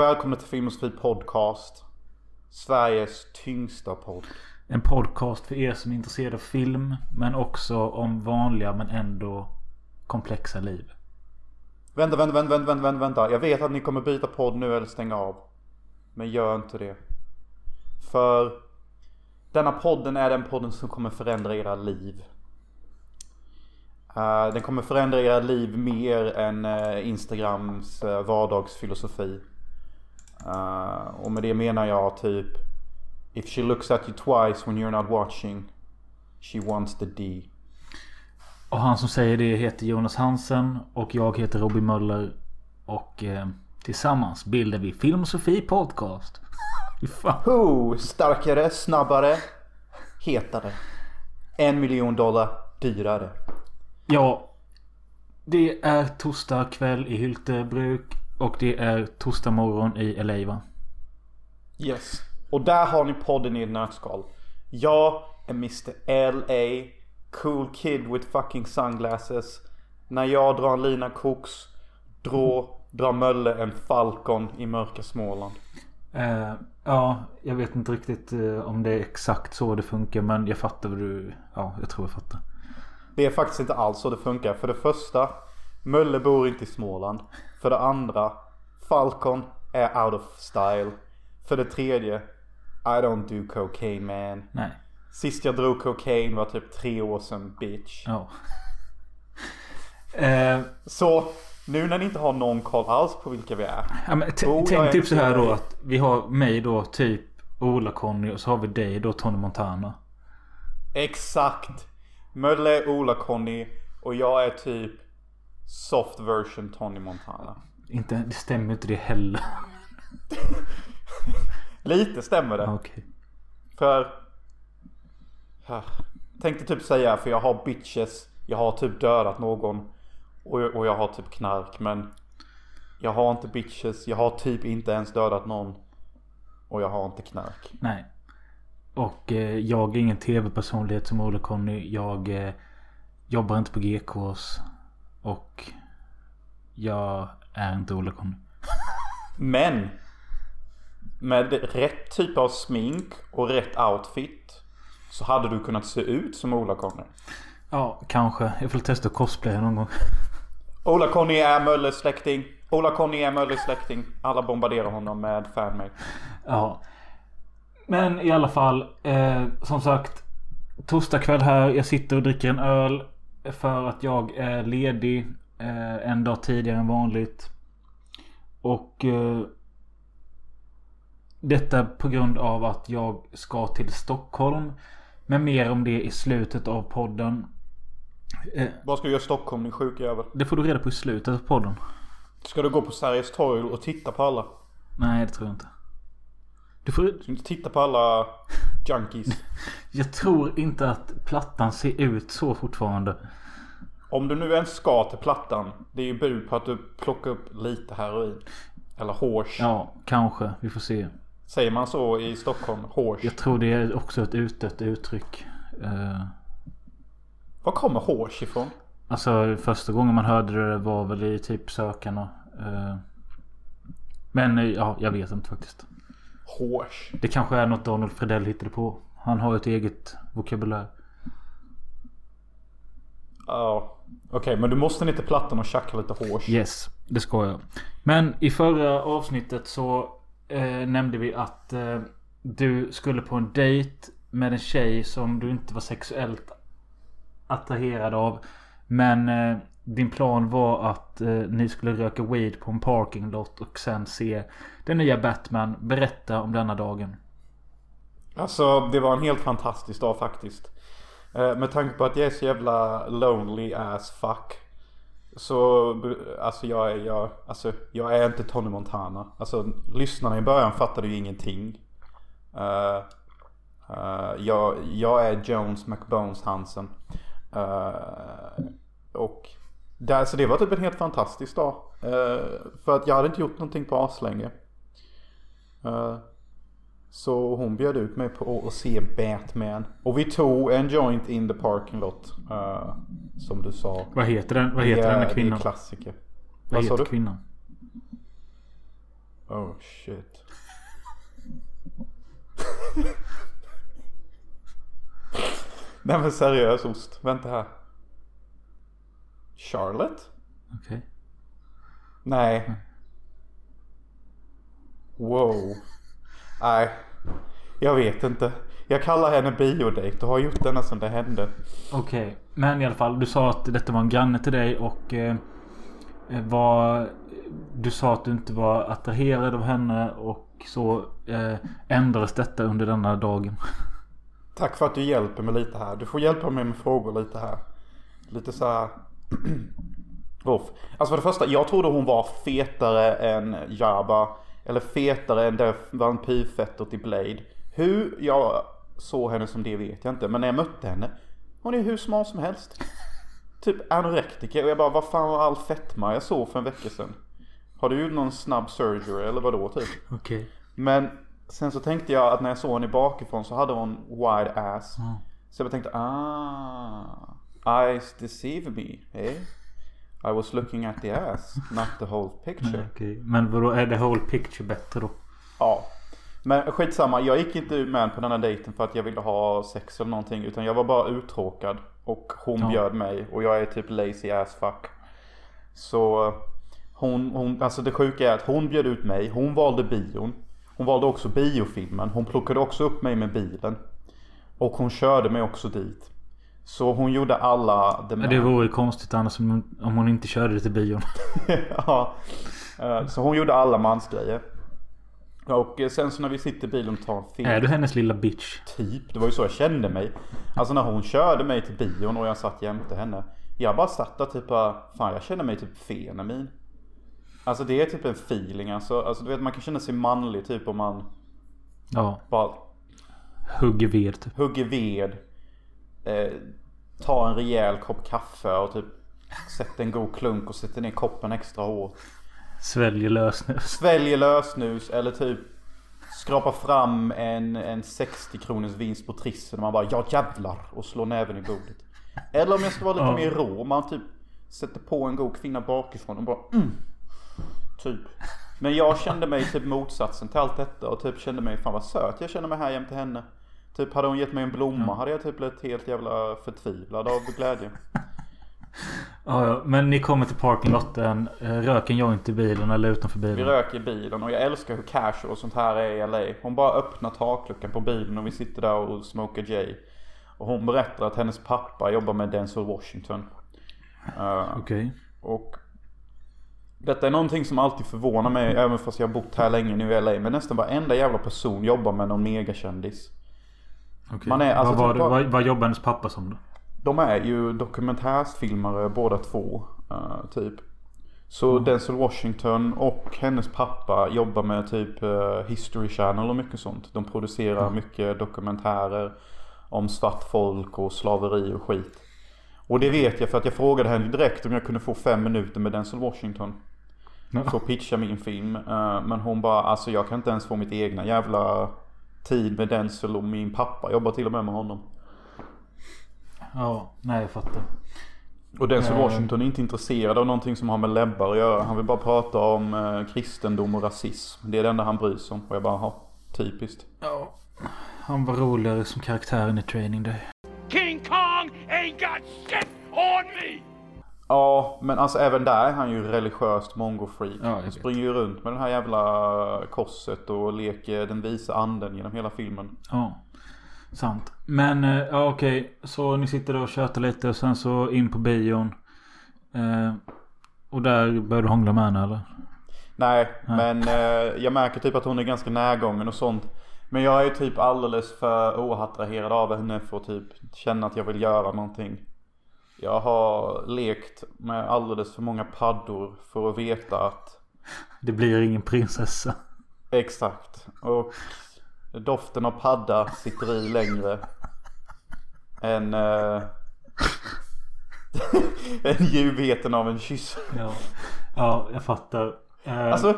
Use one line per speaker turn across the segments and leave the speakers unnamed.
Och välkomna till Filmosofie Podcast. Sveriges tyngsta podd.
En podcast för er som är intresserade av film. Men också om vanliga men ändå komplexa liv.
Vänta, vänta, vänta, vänta, vänta, vänta. Jag vet att ni kommer byta podd nu eller stänga av. Men gör inte det. För denna podden är den podden som kommer förändra era liv. Uh, den kommer förändra era liv mer än uh, Instagrams uh, vardagsfilosofi. Och med det menar jag typ If she looks at you twice when you're not watching She wants the D.
Och han som säger det heter Jonas Hansen och jag heter Robin Möller. Och eh, tillsammans bildar vi Filmsofie Podcast.
Who, starkare, snabbare, hetare. En miljon dollar dyrare.
Ja. Det är torsdag kväll i Hyltebruk. Och det är torsdag morgon i LA va?
Yes. Och där har ni podden i ett nötskal. Jag är Mr LA. Cool kid with fucking sunglasses. När jag drar en lina koks. Då drar Mölle en Falcon i mörka Småland.
Uh, ja, jag vet inte riktigt uh, om det är exakt så det funkar. Men jag fattar vad du... Ja, jag tror jag fattar.
Det är faktiskt inte alls så det funkar. För det första, Mölle bor inte i Småland. För det andra, Falcon är out of style. För det tredje, I don't do cocaine man.
Nej.
Sist jag drog cocaine var typ tre år sedan bitch.
Ja. eh,
så nu när ni inte har någon koll alls på vilka vi är.
Ja, men tänk typ så här då att vi har mig då typ Ola-Conny och så har vi dig då Tony Montana.
Exakt. Mölle, Ola-Conny och jag är typ soft version Tony Montana.
Inte, det stämmer inte det heller.
Lite stämmer det.
Okay.
För... Tänkte typ säga för jag har bitches. Jag har typ dödat någon. Och, och jag har typ knark men. Jag har inte bitches. Jag har typ inte ens dödat någon. Och jag har inte knark.
Nej. Och eh, jag är ingen tv-personlighet som Olle Conny. Jag eh, jobbar inte på GKs. Och jag är inte Olle Conny.
Men. Med rätt typ av smink och rätt outfit. Så hade du kunnat se ut som Ola Conny.
Ja, kanske. Jag får testa att cosplaya någon gång.
Ola Conny är Mölles släkting. Ola Conny är Mölles släkting. Alla bombarderar honom med fanmail.
Ja. Men i alla fall. Eh, som sagt. Torsdag kväll här. Jag sitter och dricker en öl. För att jag är ledig. Eh, en dag tidigare än vanligt. Och eh, detta på grund av att jag ska till Stockholm. Men mer om det i slutet av podden.
Eh, Vad ska du göra i Stockholm din sjuka jävel?
Det får du reda på i slutet av podden.
Ska du gå på Sergels torg och titta på alla?
Nej det tror jag inte.
Du får... Ska du inte titta på alla junkies?
jag tror inte att plattan ser ut så fortfarande.
Om du nu ens ska till plattan. Det är ju bud på att du plockar upp lite heroin. Eller hårs.
Ja, kanske. Vi får se.
Säger man så i Stockholm? Hårs?
Jag tror det är också ett utdött uttryck. Uh...
Var kommer hårs ifrån?
Alltså första gången man hörde det var väl i typ sökarna. Uh... Men ja, jag vet inte faktiskt.
Hårs?
Det kanske är något Donald Fredell hittade på. Han har ett eget vokabulär.
Ja. Okej, okay, men du måste till plattan och tjacka lite hårs.
Yes, det ska jag. Men i förra avsnittet så eh, nämnde vi att eh, du skulle på en dejt med en tjej som du inte var sexuellt attraherad av. Men eh, din plan var att eh, ni skulle röka weed på en parkinglot och sen se den nya Batman. Berätta om denna dagen.
Alltså det var en helt fantastisk dag faktiskt. Eh, med tanke på att jag är så jävla lonely as fuck. Så alltså jag är, jag, alltså, jag är inte Tony Montana. Alltså lyssnarna i början fattade ju ingenting. Uh, uh, jag, jag är Jones McBones Hansen. Uh, och där, så det var typ en helt fantastisk dag. för att jag hade inte gjort någonting på aslänge. Uh, så hon bjöd ut mig på att se Batman. Och vi tog en joint in the parking lot. Uh, som du sa.
Vad heter den? Vad heter den kvinnan?
Det är klassiker.
Vad, Vad heter kvinnan?
Oh shit. Nej men seriös ost. Vänta här. Charlotte?
Okej.
Nej. Wow. Nej. Jag vet inte. Jag kallar henne biodate och har gjort denna som det hände.
Okej. Men i alla fall. Du sa att detta var en granne till dig och eh, eh, var... Du sa att du inte var attraherad av henne och så eh, ändrades detta under denna dagen.
Tack för att du hjälper mig lite här. Du får hjälpa mig med frågor lite här. Lite så här. Uff. Alltså för det första, jag trodde hon var fetare än Jabba. Eller fetare än det vampyrfettet i Blade. Hur jag såg henne som det vet jag inte. Men när jag mötte henne. Hon är hur smal som helst. Typ anorektiker. Och jag bara, vad fan var all fetma jag såg för en vecka sedan? Har du gjort någon snabb surgery eller vadå typ?
Okej.
Men sen så tänkte jag att när jag såg henne bakifrån så hade hon wide ass.
Ja.
Så jag tänkte ah, eyes deceive me, eh? I was looking at the ass, not the whole picture.
Okej. Men vadå, är the whole picture bättre då?
Ja. Men skitsamma, jag gick inte med på den här dejten för att jag ville ha sex eller någonting. Utan jag var bara uttråkad. Och hon
Ja.
bjöd mig. Och jag är typ lazy ass fuck. Så hon, hon, alltså det sjuka är att hon bjöd ut mig. Hon valde bion. Hon valde också biofilmen. Hon plockade också upp mig med bilen. Och hon körde mig också dit. Så hon gjorde alla the
Men Det vore konstigt annars om hon, om hon inte körde det till bion.
ja. Eh, Så hon gjorde alla mansgrejer. Och eh, sen så när vi sitter i bilen och tar en film.
Är du hennes lilla bitch?
Typ, det var ju så jag kände mig. Alltså när hon körde mig till bion och jag satt jämte henne. Jag bara satt där typ bara, fan jag känner mig typ fenemin. Alltså det är typ en feeling alltså. Alltså du vet man kan känna sig manlig typ om man
Ja.
bara
Hugger ved typ.
hugger ved. Eh, tar en rejäl kopp kaffe och typ sätter en god klunk och sätter ner koppen extra hårt.
Sväljer lösnus.
Sväljer lösnus eller typ skrapar fram en, en 60 kronors vinst på trissen och man bara ja jävlar och slår näven i bordet. Eller om jag ska vara lite
Ja.
mer rå, man typ sätter på en god kvinna bakifrån och bara mm, Typ. Men jag kände mig typ motsatsen till allt detta och typ kände mig fan vad söt jag känner mig här jämte henne. Typ hade hon gett mig en blomma hade jag typ blivit helt jävla förtvivlad av glädje.
Ja, ja. Men ni kommer till parkinglotten. eh, Rök en joint i bilen eller utanför
Vi
bilen.
röker i bilen och jag älskar hur casual sånt här är i LA. Hon bara öppnar takluckan på bilen och vi sitter där och smokar J. Och hon berättar att hennes pappa jobbar med Denzel Washington. Eh,
Okej.
och detta är någonting som alltid förvånar mig även fast jag har bott här länge nu i LA. Men nästan varenda jävla person jobbar med någon megakändis.
Okej.
Man är- alltså
vad,
typ
vad, vad jobbar hennes pappa som då?
De är ju dokumentärsfilmare båda två. eh, typ. Så Denzel Washington och hennes pappa jobbar med typ eh, History Channel och mycket sånt. De producerar mycket dokumentärer om svart folk och slaveri och skit. Och det vet jag för att jag frågade henne direkt om jag kunde få fem minuter med Denzel Washington. För att pitcha min film. Eh, Men hon bara, alltså jag kan inte ens få mitt egna jävla tid med Denzel och min pappa jobbar till och med med honom.
Ja, nej jag fattar.
Och Denzel
Eh.
Washington är inte intresserad av någonting som har med läbbar att göra. Han vill bara prata om eh, kristendom och rasism. Det är det enda han bryr sig om. Och jag bara, ha, typiskt.
Ja. Han var roligare som karaktären i Training Day.
King Kong ain't got shit on me!
Ja, men alltså även där är han ju religiöst mongo-freak.
Ja,
han springer ju runt med det här jävla korset och leker den visa anden genom hela filmen.
Ja. Sant. Men eh, ja okej. Så ni sitter där och tjötar lite och sen så in på bion. Eh, och där börjar du hångla med henne eller?
Nej, men eh, jag märker typ att hon är ganska närgången och sånt. Men jag är typ alldeles för oattraherad av henne för att typ känna att jag vill göra någonting. Jag har lekt med alldeles för många paddor för att veta att
Det blir ingen prinsessa.
exakt. Och doften av padda sitter i längre än, äh, än ljuvheten av en kyss.
Ja. Ja, jag fattar. Eh,
Alltså,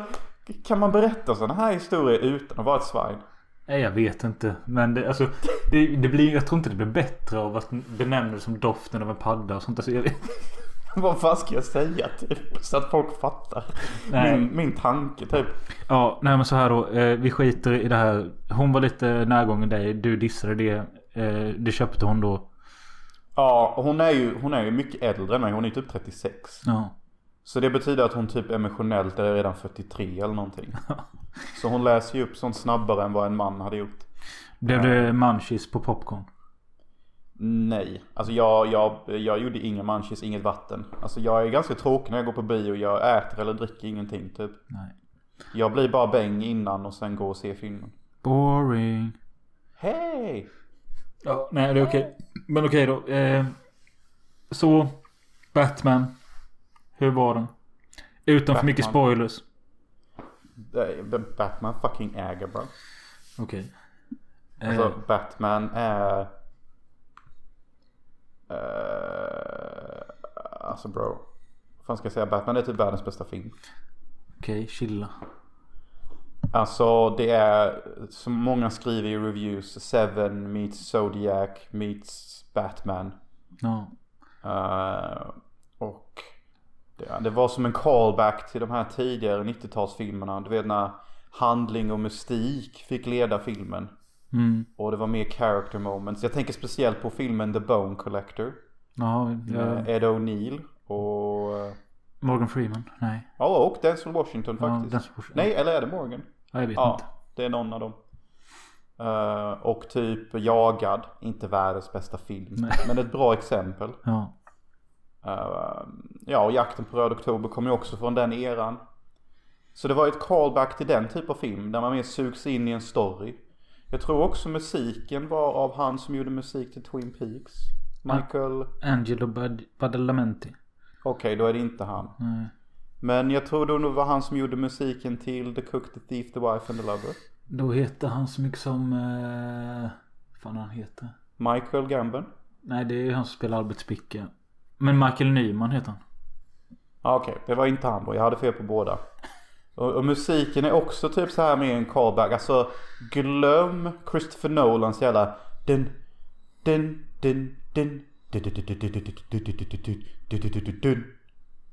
kan man berätta sådana här historier utan att vara ett svin?
Nej jag vet inte. Men det, alltså, det, det blir, jag tror inte det blir bättre av att benämna det som doften av en padda och sånt. Alltså, jag, vet-
Vad fan ska jag säga typ? Så att folk fattar.
Nej.
Min, min tanke typ.
Ja, nej men så här då. Eh, vi skiter i det här. Hon var lite närgången dig. Du dissade det. Eh, det köpte hon då.
Ja, och hon är ju, hon är ju mycket äldre än mig. Hon är typ 36.
Ja.
Så det betyder att hon typ emotionellt är redan 43 eller någonting. Så hon läser ju upp sånt snabbare än vad en man hade gjort.
Blev det munchies på popcorn?
Nej, alltså jag, jag, jag gjorde inga munchies, inget vatten. Alltså jag är ganska tråkig när jag går på bio. Jag äter eller dricker ingenting typ.
Nej.
Jag blir bara bäng innan och sen går och ser filmen.
Boring.
Hej!
Ja, nej det är okej. Men okej då. Eh, så. Batman. Hur var den? Utan för mycket
Batman.
spoilers.
Batman fucking äger bro.
Okej.
Alltså
Eh,
Batman är... Uh, alltså bro. Vad fan ska jag säga? Batman är typ världens bästa film.
Okej, chilla.
Alltså det är som många skriver i reviews. Seven meets Zodiac meets Batman.
Ja.
Eh, och det, det var som en callback till de här tidigare 90-talsfilmerna. Du vet när handling och mystik fick leda filmen.
Mm.
Och det var mer character moments. Jag tänker speciellt på filmen The Bone Collector.
Ja, ja.
Ed O'Neill och...
Morgan Freeman? Nej.
Ja, och Denzel Washington
Ja,
faktiskt.
Denzel Washington.
Nej, eller är det Morgan?
Ja, jag vet
Ja,
inte.
det är någon av dem. Eh, och typ Jagad. Inte världens bästa film.
Nej.
Men ett bra exempel.
Ja.
Eh, ja, och Jakten på Röd Oktober kom ju också från den eran. Så det var ett callback till den typ av film. Där man mer sugs in i en story. Jag tror också musiken var av han som gjorde musik till Twin Peaks. Michael...
Angelo Bad- Badalamenti.
Okej, då är det inte han.
Nej.
Men jag tror det var han som gjorde musiken till The Cook, The Thief, The Wife and The Lover.
Då heter han så mycket som... Eh, fan han heter.
Michael Gambon.
Nej det är ju han som spelar Albert Spicka. Men Michael Nyman heter han.
Ja, Okej, det var inte han då. Jag hade fel på båda. Och, och musiken är också typ så här med en callback. Alltså glöm Christopher Nolans jävla dun dun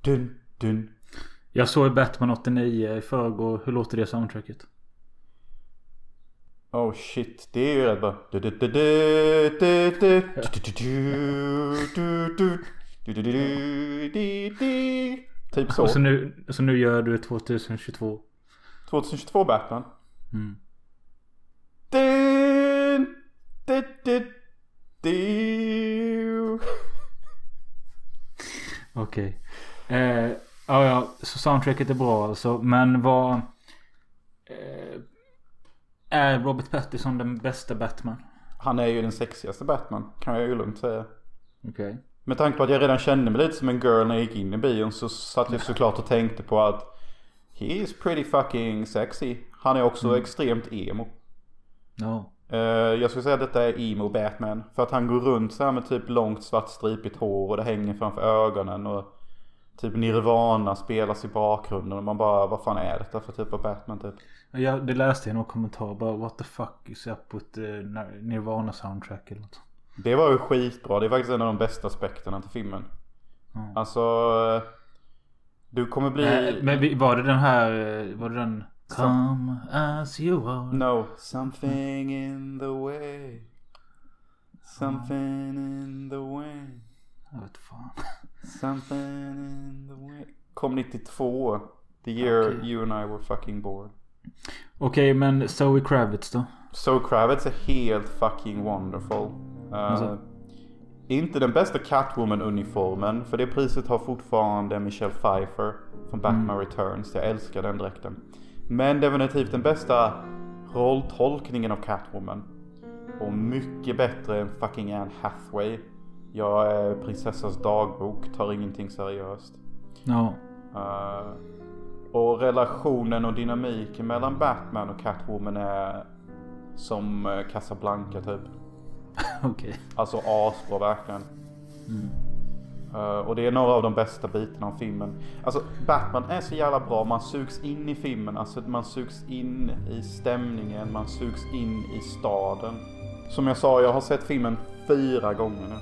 dun dun
Jag såg Batman 89 i förrgår. Hur låter det soundtracket?
Oh shit, det är ju rätt bra. Du, du, du, typ så.
Och så nu, så nu gör du 2022.
2022 Batman?
Mm.
Du, du, du, du.
Okej. Okay. Eh, ja, ja, så soundtracket är bra alltså. Men vad... Eh, är Robert Pattinson den bästa Batman?
Han är ju den sexigaste Batman. Kan jag ju lugnt säga.
Okej. Okay.
Med tanke på att jag redan kände mig lite som en girl när jag gick in i bion så satt jag såklart och tänkte på att He is pretty fucking sexy. Han är också extremt emo.
Ja.
Eh, jag skulle säga att detta är emo Batman. För att han går runt så här med typ långt svart stripigt hår och det hänger framför ögonen. Och typ Nirvana spelas i bakgrunden. Och man bara, vad fan är detta för typ av Batman typ?
Jag, det läste jag i någon kommentar bara what the fuck is up with the Nirvana soundtrack eller något.
Det var ju skitbra. Det är faktiskt en av de bästa aspekterna till filmen.
Mm.
Alltså... eh, Du kommer bli...
Eh, men var det den här, eh, var det den? Come as you are.
No. Something in the way. Something in the way.
Jag vet fan.
Something in the way. Kom 92. The year
Okej.
you and I were fucking born.
Okej men Zoe Kravitz då?
So Kravitz är helt fucking wonderful. Uh,
Alltså?
Inte den bästa Catwoman-uniformen. För det priset har fortfarande Michelle Pfeiffer från Batman Returns. Jag älskar den dräkten. Men definitivt den bästa rolltolkningen av Catwoman. Och mycket bättre än fucking Anne Hathaway. Jag är prinsessans dagbok, tar ingenting seriöst.
Ja.
Uh, och relationen och dynamiken mellan Batman och Catwoman är som uh, Casablanca typ.
Okej.
Alltså asbra verkligen. Uh, och det är några av de bästa bitarna av filmen. Alltså Batman är så jävla bra. Man sugs in i filmen. Alltså man sugs in i stämningen. Man sugs in i staden. Som jag sa, jag har sett filmen fyra gånger nu.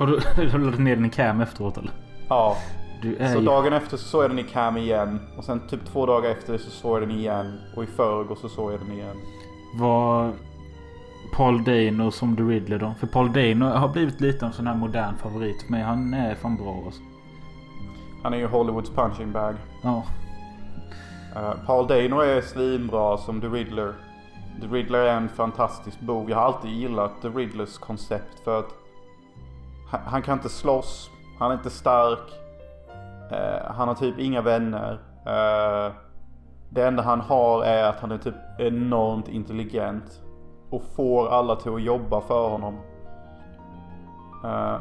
Och du, du laddade ner den i cam efteråt eller?
Ja. Så
ju...
dagen efter så såg jag den i cam igen. Och sen typ två dagar efter så såg jag den igen. Och i förrgår så såg jag den igen.
Var Paul Dano som The Riddler då? För Paul Dano har blivit lite av en sån här modern favorit för mig. Han är fan bra alltså.
Han är ju Hollywoods punching bag.
Ja.
Uh, Paul Dano är svinbra som The Riddler. The Riddler är en fantastisk bov. Jag har alltid gillat The Riddlers koncept för att han, han kan inte slåss. Han är inte stark. Eh, han har typ inga vänner. Eh, det enda han har är att han är typ enormt intelligent. Och får alla till att jobba för honom. Eh,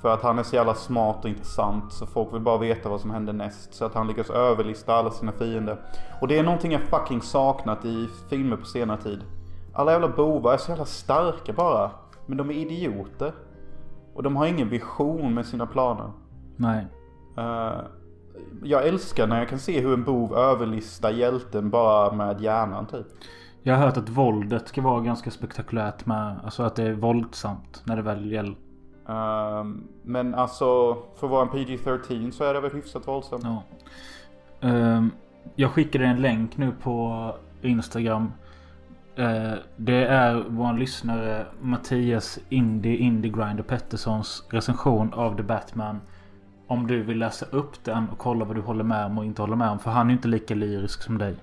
för att han är så jävla smart och intressant så folk vill bara veta vad som händer näst. Så att han lyckas överlista alla sina fiender. Och det är någonting jag fucking saknat i filmer på senare tid. Alla jävla bovar är så jävla starka bara. Men de är idioter. Och de har ingen vision med sina planer.
Nej.
Eh, jag älskar när jag kan se hur en bov överlistar hjälten bara med hjärnan typ.
Jag har hört att våldet ska vara ganska spektakulärt med. Alltså att det är våldsamt när det väl gäller.
Ehm, men alltså för att vara en PG-13 så är det väl hyfsat våldsamt.
Ja. Ehm, jag skickade en länk nu på Instagram. Eh, det är vår lyssnare Mattias Indie Grinder Petterssons recension av The Batman. Om du vill läsa upp den och kolla vad du håller med om och inte håller med om. För han är inte lika lyrisk som dig.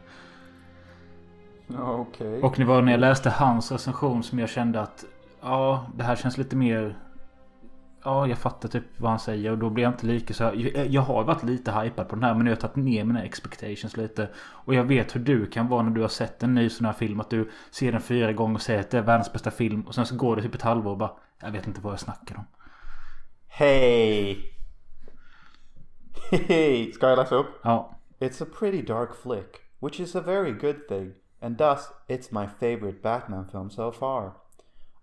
Okej.
Och det var när jag läste hans recension som jag kände att ja, det här känns lite mer... Ja, jag fattar typ vad han säger och då blir jag inte lika så här. Jag, jag har varit lite hypad på den här men jag har tagit ner mina expectations lite. Och jag vet hur du kan vara när du har sett en ny sån här film. Att du ser den fyra gånger och säger att det är världens bästa film. Och sen så går det typ ett halvår och bara Jag vet inte vad jag snackar om.
Hej! Hej! Ska jag läsa upp?
Ja.
It's a pretty dark flick, which is a very good thing, and thus it's my favorite Batman film so far.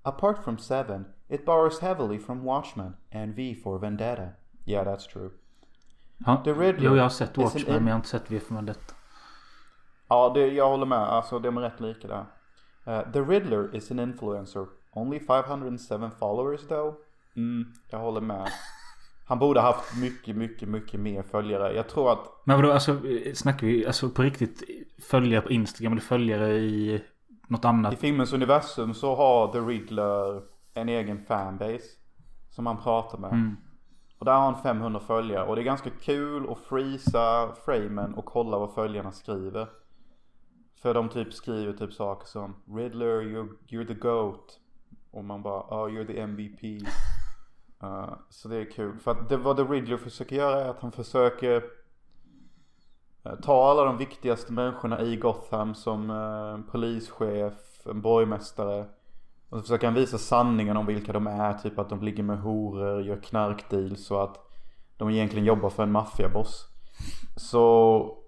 Apart from Seven, it borrows heavily from Watchmen and V for Vendetta. Yeah, that's true.
ja.
The Riddler
Jo, jag har sett Watchmen men jag har inte sett V för Vendetta.
Ja, det, jag håller med. Alltså, de är rätt lika där. Uh, the Riddler is an influencer. Only 507 followers though. Mm, jag håller med. Han borde haft mycket, mycket, mycket mer följare. Jag tror att
Men vadå alltså snackar vi alltså på riktigt följare på Instagram eller följare i något annat?
i filmens universum så har The Riddler en egen fanbase. Som han pratar med.
Mm.
Och där har han 500 följare. Och det är ganska kul att freeza framen och kolla vad följarna skriver. För de typ skriver typ saker som Riddler, you're, you're the GOAT. Och man bara, oh you're the MVP. Uh, så det är kul. För att det, vad The Riddler försöker göra är att han försöker eh, ta alla de viktigaste människorna i Gotham som en polischef, en borgmästare. Och så försöker han visa sanningen om vilka de är. Typ att de ligger med horor, gör knarkdeals och att de egentligen jobbar för en maffiaboss. Så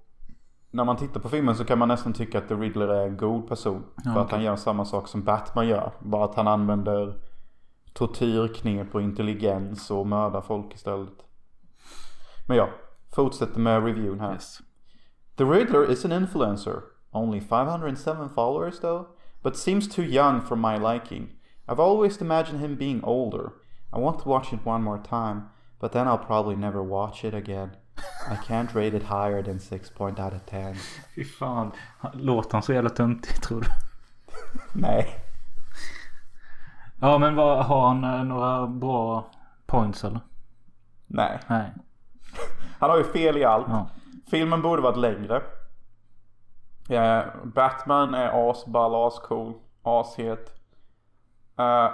när man tittar på filmen så kan man nästan tycka att The Riddler är en god person. för att
okej.
han gör samma sak som Batman gör. Bara att han använder tortyrknep och intelligens och mördar folk istället. Men ja, fortsätter med reviewen här.
Yes.
The Riddler is an influencer. Only 507 followers though, but seems too young for my liking. I've always imagined him being older. I want to watch it one more time, but then I'll probably never watch it again. I can't rate it higher than 6 point out of 10.
Fy fan. Låter han så jävla töntig tror du?
Nej.
Ja men vad, har han eh, några bra points eller?
Nej.
Nej.
Han har ju fel i allt.
Ja.
Filmen borde varit längre. Eh, Batman är asball, ascool, ashet. Eh,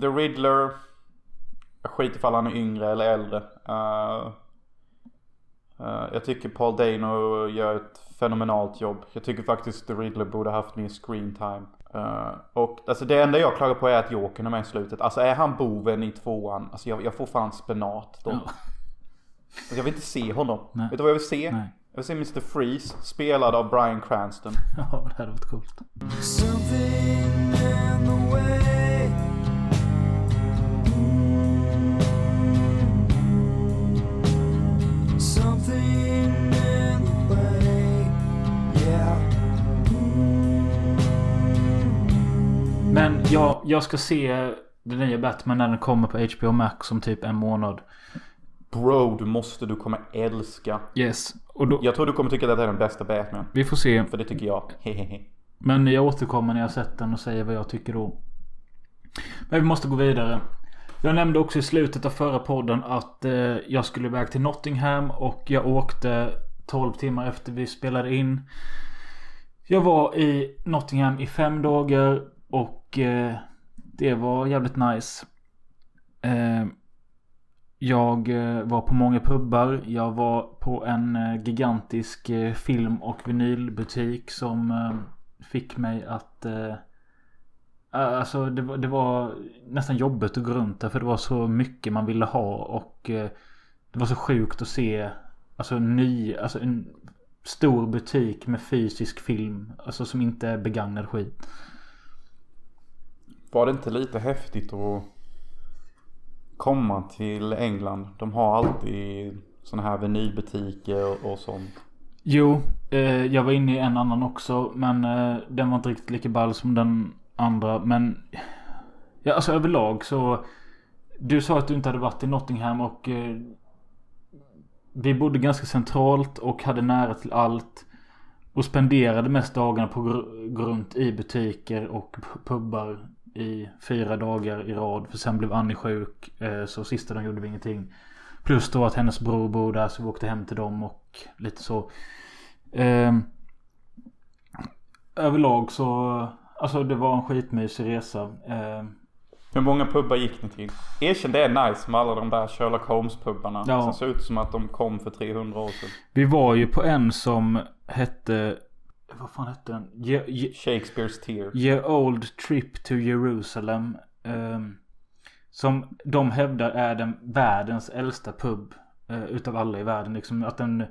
The Riddler. Skit ifall han är yngre eller äldre. Eh, eh, jag tycker Paul Dano gör ett fenomenalt jobb. Jag tycker faktiskt The Riddler borde haft mer screen time. Eh, och alltså det enda jag klagar på är att Jokern är med i slutet. Alltså är han boven i tvåan? Alltså jag, jag får fan spenat då.
Ja.
Alltså, jag vill inte se honom.
Nej.
Vet du vad jag vill se?
Nej.
Jag vill se Mr. Freeze spelad av Bryan Cranston.
Ja det hade varit coolt. Jag, jag ska se den nya Batman när den kommer på HBO Max om typ en månad.
Bro, du måste, du kommer älska.
Yes. Och då,
Jag tror du kommer tycka att det är den bästa Batman.
vi får se.
För det tycker jag.
Men jag återkommer när jag sett den och säger vad jag tycker då. Men vi måste gå vidare. Jag nämnde också i slutet av förra podden att eh, jag skulle iväg till Nottingham och jag åkte 12 timmar efter vi spelade in. Jag var i Nottingham i fem dagar och eh, det var jävligt nice. Eh, jag eh, var på många pubbar. Jag var på en eh, gigantisk eh, film och vinylbutik som eh, fick mig att... Eh, alltså det var, det var nästan jobbigt att gå runt där för det var så mycket man ville ha och eh, det var så sjukt att se alltså ny, alltså en stor butik med fysisk film. Alltså som inte är begagnad skit.
Var det inte lite häftigt att komma till England? De har alltid sådana här vinylbutiker och, sånt.
Jo, eh, jag var inne i en annan också. Men eh, den var inte riktigt lika ball som den andra. Men ja, alltså överlag så. Du sa att du inte hade varit i Nottingham och eh, vi bodde ganska centralt och hade nära till allt. Och spenderade mest dagarna på att gr- gå runt i butiker och pubbar i fyra dagar i rad. För sen blev Annie sjuk. Eh, så sista dagen gjorde vi ingenting. Plus då att hennes bror bor där så vi åkte hem till dem och lite så. Ehm, överlag så. Alltså det var en skitmysig resa. Ehm,
Hur många pubbar gick ni till? Erkänn det är nice med alla de där Sherlock Holmes-pubbarna.
Ja.
Som ser ut som att de kom för 300 år sedan.
vi var ju på en som hette. Vad fan hette den? Ye, ye,
Shakespeare's Tears.
Ye Old Trip to Jerusalem. ehm, som de hävdar är den världens äldsta pub. Uh, utav alla i världen. Liksom att den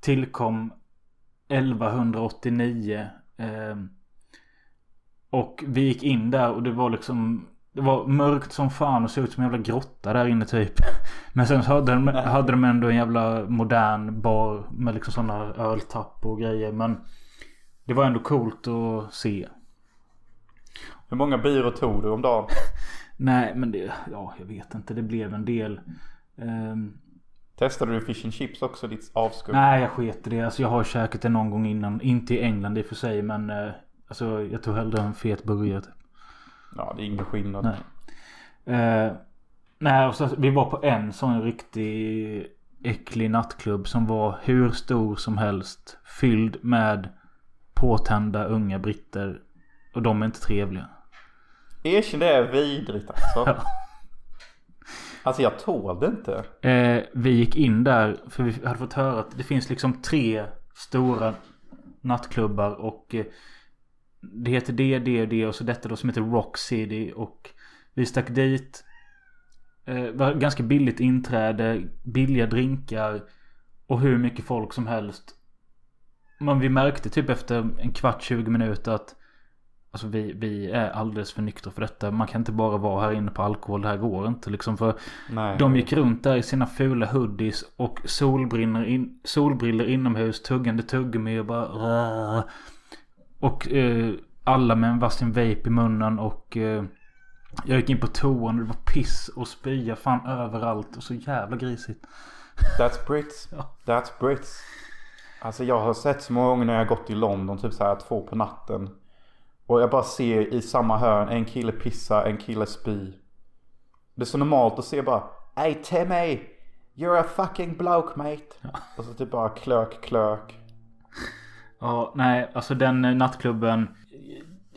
tillkom 1189. ehm, och vi gick in där och det var liksom Det var mörkt som fan och såg ut som en jävla grotta där inne typ. Men sen så hade de, hade de ändå en jävla modern bar med liksom sådana öltapp och grejer. Men det var ändå coolt att se.
Hur många byror tog du om dagen?
Nej men det, ja jag vet inte. Det blev en del. Ehm,
Testade du fish and chips också ditt avskum?
nej jag sket det. Alltså jag har käkat det någon gång innan. Inte i England i och för sig men. Eh, alltså jag tog hellre en fet burgare typ.
Ja det är ingen skillnad.
Nej. Eh, nej, och så, vi var på en sån riktig äcklig nattklubb som var hur stor som helst. Fylld med påtända unga britter. Och de är inte trevliga.
Erkänn det är vidrigt alltså.
Ja.
Alltså jag tål det inte.
Eh, vi gick in där för vi hade fått höra att det finns liksom tre stora nattklubbar och eh, det heter det, det det och så detta då som heter Rock City och vi stack dit. Eh, var ganska billigt inträde, billiga drinkar och hur mycket folk som helst. Men vi märkte typ efter en kvart, 20 minuter att Alltså vi, vi är alldeles för nyktra för detta. Man kan inte bara vara här inne på alkohol. Det här går inte liksom. För
Nej.
de gick runt där i sina fula hoodies och solbrillor, in, solbrillor inomhus. Tuggande tuggummi och bara... Och eh, alla med en varsin vape i munnen och... Eh, jag gick in på toan och det var piss och spya fan överallt. Och så jävla grisigt.
That's Brits. That's Brits. Alltså jag har sett så många gånger när jag gått i London, typ så här två på natten. Och jag bara ser i samma hörn en kille pissa, en kille spy. Det är så normalt att se bara Hey Timmy! You're a fucking bloke mate. Och så typ bara klök, klök.
Ja, nej, alltså den eh, nattklubben.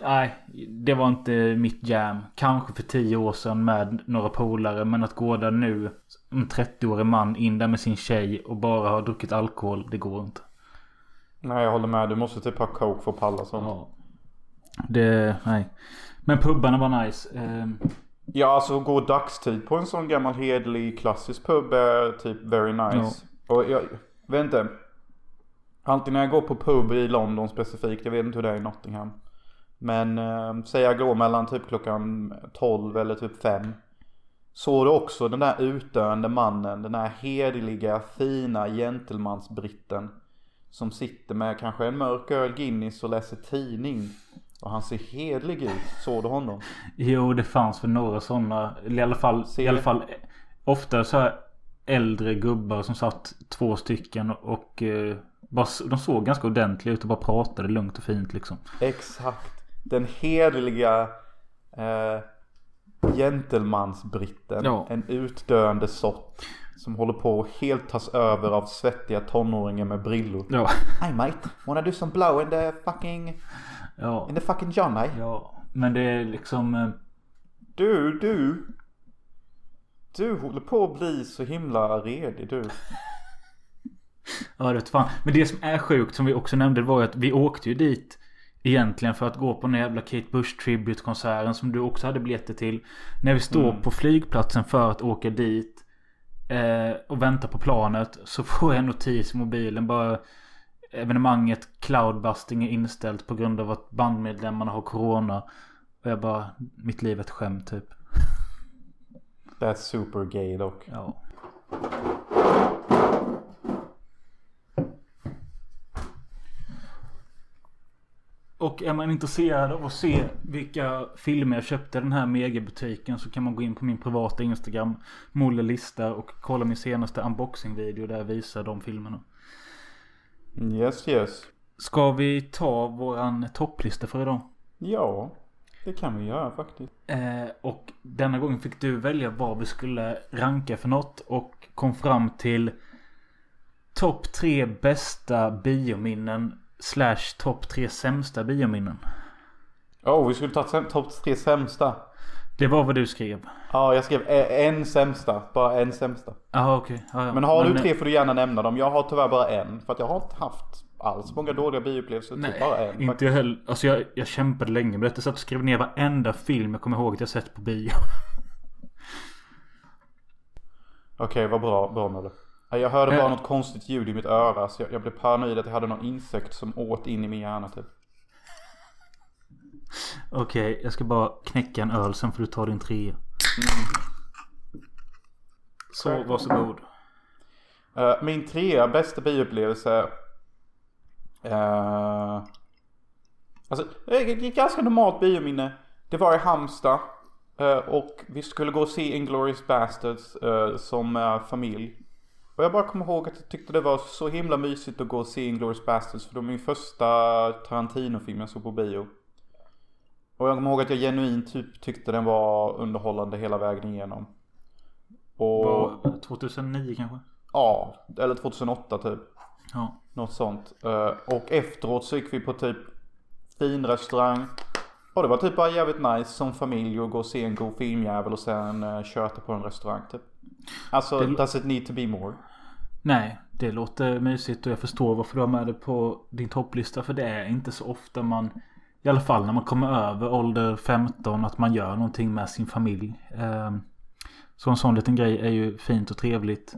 Nej, det var inte mitt jam. Kanske för tio år sedan med några polare. Men att gå där nu. En 30-årig man in där med sin tjej och bara ha druckit alkohol. Det går inte.
Nej jag håller med, du måste typ ha coke för att palla sånt.
Ja. Det, nej. Men pubbarna var nice. Ehm,
Ja, alltså gå dagstid på en sån gammal hederlig klassisk pub är typ very nice. Och jag vet inte. Alltid när jag går på pub i London specifikt, jag vet inte hur det är i Nottingham. Men eh, säg jag går mellan typ klockan 12 eller typ 5. Såg du också den där utdöende mannen, den där hederliga, fina gentlemansbritten. Som sitter med kanske en mörk öl Guinness och läser tidning. Och han ser hederlig ut. Såg du honom?
jo, det fanns väl några sådana. I alla fall, i alla fall ofta så här. äldre gubbar som satt två stycken och eh, bara, de såg ganska ordentliga ut och bara pratade lugnt och fint liksom.
Exakt. Den hederliga eh, gentlemansbritten.
Ja.
En utdöende sort. Som håller på att helt tas över av svettiga tonåringar med brillor.
Ja.
Hi mate, wanna do some blow in the fucking,
Ja.
in the fucking Johnny?
Ja. Men det är liksom... eh,
Du, du. Du håller på att bli så himla redig du.
Ja det fan. Men det som är sjukt som vi också nämnde var ju att vi åkte ju dit. Egentligen för att gå på den jävla Kate Bush Tribute konserten som du också hade biljetter till. När vi står på flygplatsen för att åka dit. Eh, och vänta på planet. Så får jag en notis i mobilen bara. Evenemanget Cloudbusting är inställt på grund av att bandmedlemmarna har corona. Och jag bara, mitt liv är ett skämt typ.
That's super gay dock.
Ja. Och är man intresserad av att se vilka filmer jag köpte i den här megabutiken så kan man gå in på min privata Instagram Molle Lista och kolla min senaste unboxing-video där jag visar de filmerna.
Yes yes.
Ska vi ta våran topplista för idag?
Ja, det kan vi göra faktiskt.
Eh, och denna gången fick du välja vad vi skulle ranka för något och kom fram till topp tre bästa biominnen slash topp tre sämsta biominnen.
Oh, vi skulle ta topp tre sämsta.
Det var vad du skrev.
Ja, jag skrev e- en sämsta. Bara en sämsta.
Jaha okej. Ja, ja.
Men har du
eh,
tre får du gärna nämna dem. Jag har tyvärr bara en. För att jag har inte haft alls många dåliga bioupplevelser. Typ
Nej,
bara en.
inte
faktiskt.
jag heller. Alltså jag, jag kämpade länge med detta. Så att jag skrev ner varenda film jag kommer ihåg att jag sett på bio.
Okej, vad bra, bra med det. Ja, Jag hörde bara
Eh.
något konstigt ljud i mitt öra. Så jag, jag blev paranoid att jag hade någon insekt som åt in i min hjärna typ.
Okej, jag ska bara knäcka en öl sen får du ta din trea. Så, varsågod.
Eh, min trea bästa bioupplevelse. Uh, alltså, det är ett ganska normalt biominne. Det var i Halmstad. eh, och vi skulle gå och se Inglourious Basterds eh, som familj. Och jag bara kommer ihåg att jag tyckte det var så himla mysigt att gå och se Inglourious Basterds. För det var min första Tarantino-film jag såg på bio. Och jag kommer ihåg att jag genuint typ tyckte den var underhållande hela vägen igenom. Och...
Var 2009 kanske?
Ja, eller 2008 typ.
Ja.
Något sånt. Eh, och efteråt så gick vi på typ fin restaurang. Och det var typ bara jävligt nice som familj att gå och se en god filmjävel och sen uh, köta på en restaurang typ. Alltså,
Det-
does it need to be more?
Nej, det låter mysigt och jag förstår varför du har med det på din topplista. För det är inte så ofta man, i alla fall när man kommer över ålder 15, att man gör någonting med sin familj. Ehm, Så en sån liten grej är ju fint och trevligt.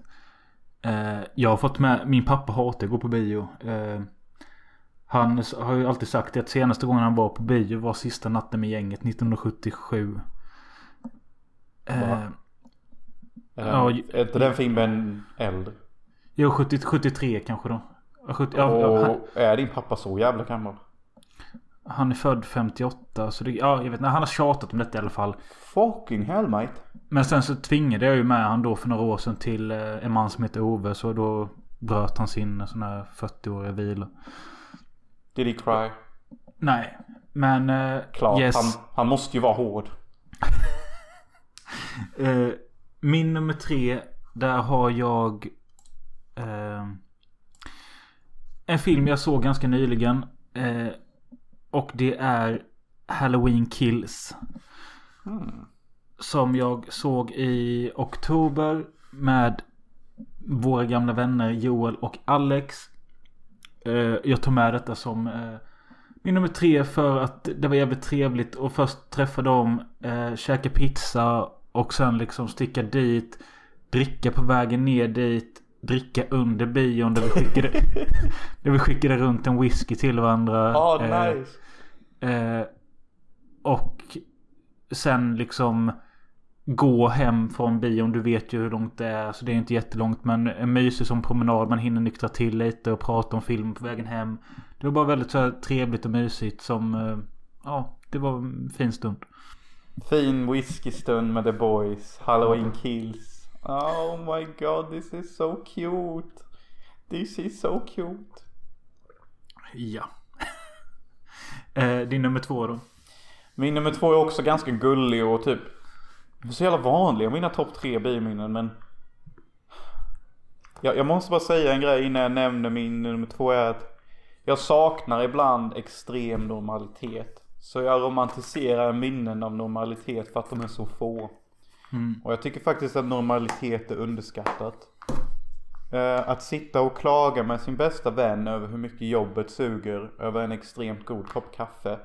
Eh, Jag har fått med, min pappa hatar att gå på bio. Eh, Han har ju alltid sagt att senaste gången han var på bio var sista natten med gänget 1977. Eh,
Va?
Ja,
Ja,
ju-
är inte den filmen äldre?
Jo, 70, 73 kanske då. Ja, 70, ja, ja, han,
och är din pappa så jävla gammal?
han är född 58. Så det, ja, jag vet inte. Han har tjatat om detta i alla fall.
Fucking hell mate.
Men sen så tvingade jag ju med han då för några år sedan till eh, en man som heter Ove. Så då bröt han sin sån här 40-åriga vila.
Did he cry?
Nej, men eh,
Klart,
yes.
han, han måste ju vara hård.
Eh, min nummer tre. Där har jag eh, en film jag såg ganska nyligen. Eh, och det är Halloween Kills. Som jag såg i oktober med våra gamla vänner Joel och Alex. Eh, jag tog med detta som eh, min nummer tre för att det var jävligt trevligt att först träffa dem, eh, käka pizza och sen liksom sticka dit, dricka på vägen ner dit, dricka under bion där vi skickade, där vi skickade runt en whisky till varandra. Eh,
nice.
Eh, och sen liksom gå hem från bion. Du vet ju hur långt det är. Så det är inte jättelångt. Men en mysig som promenad. Man hinner nyktra till lite och prata om film på vägen hem. Det var bara väldigt så trevligt och mysigt som... Eh, ja, det var en fin stund.
Fin whiskystund med the boys. Halloween kills. Oh my god, this is so cute. This is so cute.
Ja. eh, din nummer två då?
Min nummer två är också ganska gullig och typ så jävla vanliga mina topp tre biominnen men jag, jag måste bara säga en grej innan jag nämner min nummer två är att jag saknar ibland extrem normalitet. Så jag romantiserar minnen av normalitet för att de är så få. Och jag tycker faktiskt att normalitet är underskattat. Eh, att sitta och klaga med sin bästa vän över hur mycket jobbet suger över en extremt god kopp kaffe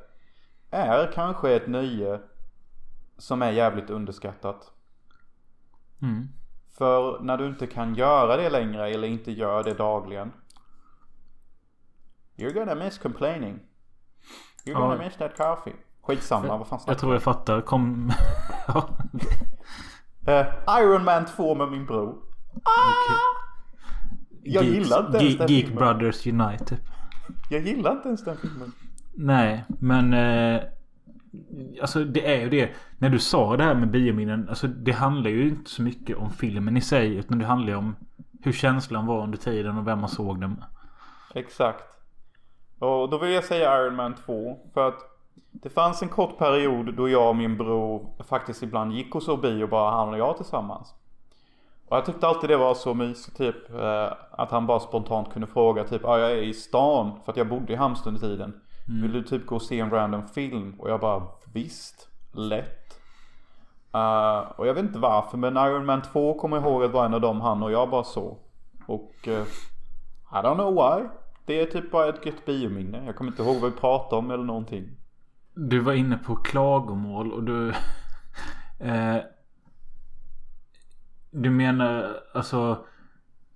är kanske ett nöje som är jävligt underskattat.
Mm.
För när du inte kan göra det längre eller inte gör det dagligen. You're gonna miss complaining. You're gonna
Ja.
miss that coffee. Skitsamma, vad fan
Jag tror jag fattar. Kom...
Eh, Iron Man 2 med min bror.
okej.
Jag
Geeks-
gillar inte ens den
Geek
filmen.
Brothers Unite typ.
Jag gillar inte ens den filmen.
Nej, men... Eh, alltså det är ju det. När du sa det här med biominnen. Alltså det handlar ju inte så mycket om filmen i sig. Utan det handlar ju om hur känslan var under tiden och vem man såg den med.
Exakt. Och då vill jag säga Iron Man 2. För att det fanns en kort period då jag och min bror faktiskt ibland gick och såg bio bara han och jag tillsammans. Och jag tyckte alltid det var så mysigt typ. Eh, att han bara spontant kunde fråga typ ja jag är i stan för att jag bodde i Halmstad under tiden. Vill du typ gå och se en random film? Och jag bara visst. Lätt. Eh, och jag vet inte varför men Iron Man 2 kommer jag ihåg att var en av dem han och jag bara så. Och eh, I don't know why. Det är typ bara ett gött biominne. Jag kommer inte ihåg vad vi pratade om eller någonting.
Du var inne på klagomål och du... eh, du menar alltså...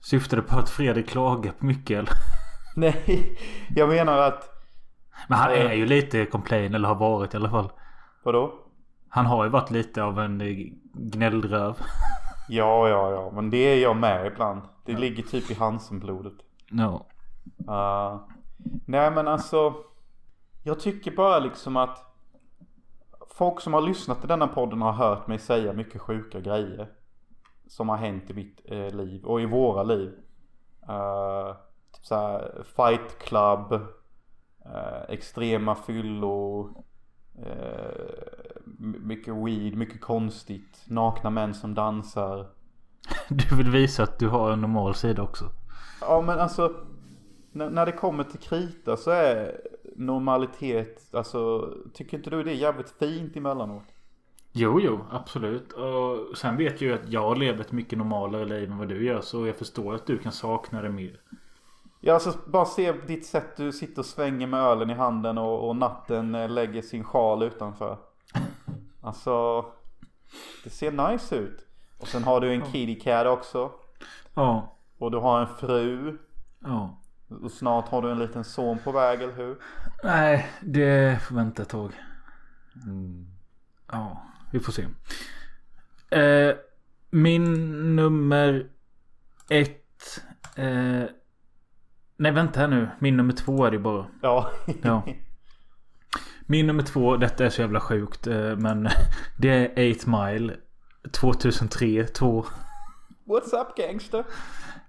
Syftade på att Fredrik klagar på mycket eller?
Nej, jag menar att...
Men han är ju lite complain eller har varit i alla fall.
Vadå?
Han har ju varit lite av en eh, gnällröv.
Ja, ja, ja. Men det är jag med ibland. Det ligger typ i Hansenblodet.
No.
Uh, nej men alltså. Jag tycker bara liksom att. Folk som har lyssnat till denna podden har hört mig säga mycket sjuka grejer. Som har hänt i mitt eh, liv och i våra liv. Uh, typ såhär fight club. eh, extrema fyllor. eh, my- mycket weed, mycket konstigt. Nakna män som dansar.
Du vill visa att du har en normal sida också.
Ja men alltså när, det kommer till krita så är normalitet, alltså tycker inte du det är jävligt fint emellanåt?
Jo, jo, absolut. Och sen vet jag ju att jag lever ett mycket normalare liv än vad du gör. Så jag förstår att du kan sakna det mer.
Ja alltså bara se ditt sätt du sitter och svänger med ölen i handen och, och natten lägger sin sjal utanför. Alltså det ser nice ut. Och sen har du en kitty cat också.
Ja.
Och du har en fru.
Ja.
Och snart har du en liten son på väg, eller hur?
Nej, det får vänta ett tag. Ja, vi får se. Eh, min nummer ett. Eh, nej, vänta här nu. Min nummer två är det bara.
Ja.
Ja. Min nummer två, detta är så jävla sjukt. Eh, men det är 8 Mile. 2003, 2.
What's up gangster?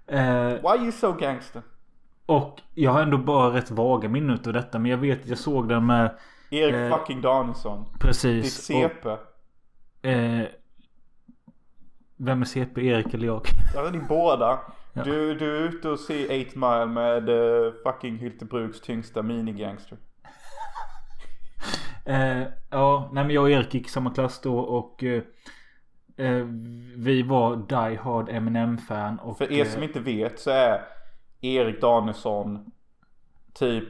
Eh,
Why are you so gangster?
Och jag har ändå bara rätt vaga minnen av detta. Men jag vet att jag såg den med
Erik
Eh,
fucking Danielsson. Ditt
precis. Och,
CP.
eh, vem är CP? Erik eller jag?
Ja, ni båda.
Ja.
Du, du är ute och ser 8 Mile med uh, fucking Hyltebruks tyngsta minigangster.
Eh, ja, nej men jag och Erik gick i samma klass då och eh, eh, vi var Die Hard Eminem-fan. och,
För er
eh,
som inte vet så är Erik Danielsson typ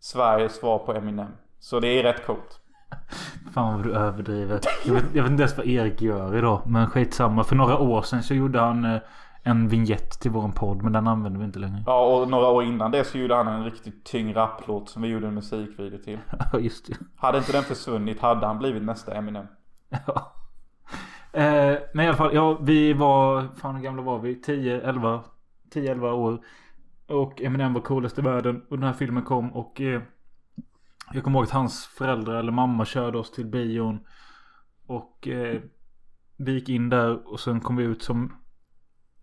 Sveriges svar på Eminem. Så det är rätt coolt.
Fan vad du överdriver. Jag vet, jag vet inte ens vad Erik gör idag. Men skitsamma. För några år sedan så gjorde han eh, en vignett till våran podd. Men den använder vi inte längre.
Ja och några år innan det så gjorde han en riktigt tyng rapplåt som vi gjorde en musikvideo till.
Ja just det.
Hade inte den försvunnit hade han blivit nästa Eminem.
Ja. Eh, men i alla fall, ja vi var, fan hur gamla var vi? 10, 11, 10, 11 år. Och Eminem var coolast i världen. Och den här filmen kom och eh, jag kommer ihåg att hans föräldrar eller mamma körde oss till bion. Och eh, vi gick in där och sen kom vi ut som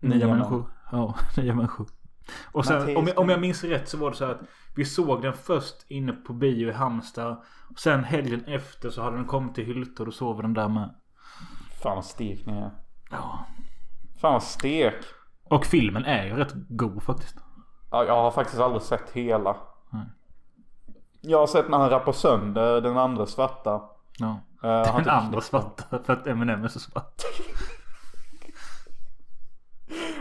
Nya
Nya
människor. Ja, nya människor. Och sen
Mattias
om jag, om jag minns rätt så var det så att vi såg den först inne på bio i Halmstad. Och sen helgen efter så hade den kommit till Hylte och då vi den där med.
Fan vad stek ni är.
Ja.
Fan vad stek.
Och filmen är ju rätt god faktiskt.
Ja, jag har faktiskt aldrig sett hela.
Nej.
Jag har sett när han rappar sönder den andra svarta.
Ja.
Han
Den
typ-
andra svarta för att Eminem är så svart.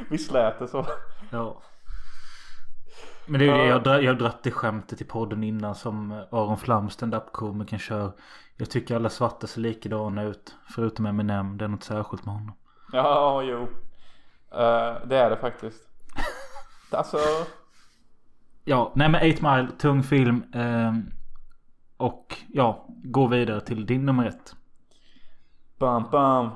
Visst lät det så?
Ja. Men det är ju det jag, dra- jag har dratt det skämtet i podden innan som Aron Flam stand-up komikern kör. Jag tycker alla svarta ser likadana ut. Förutom Eminem. Det är något särskilt med honom.
Ja, jo. Eh, det är det faktiskt. Alltså.
Ja, nej men 8 Mile, tung film. ehm, och ja, gå vidare till din nummer ett.
Bam bam.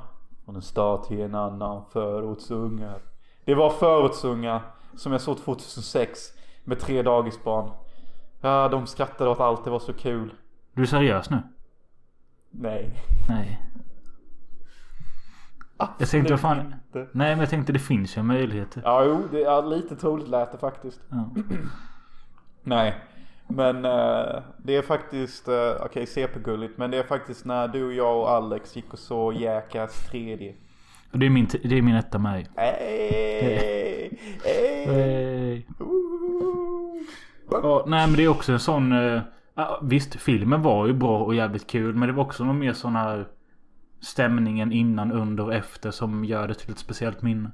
Från en stad till en annan. Förortsungar. Det var förortsungar. Som jag såg 2006. Med tre dagisbarn. Ja, de skrattade åt allt. Det var så kul.
Du är seriös nu?
Nej.
Nej. Jag tänkte fan.
inte.
Nej men jag tänkte det finns ju möjligheter.
Ja, jo. Det är lite troligt lät det faktiskt.
Ja.
Nej. Men eh, det är faktiskt, uh, okej CP-gulligt. Men det är faktiskt när du och jag och Alex gick och såg Jackass 3D.
Och det är min, det är min etta med.
Hey, hey,
Hey. Ja, nej men det är också en sån... eh, visst, filmen var ju bra och jävligt kul. Men det var också någon mer sån här stämningen innan, under och efter som gör det till ett speciellt minne.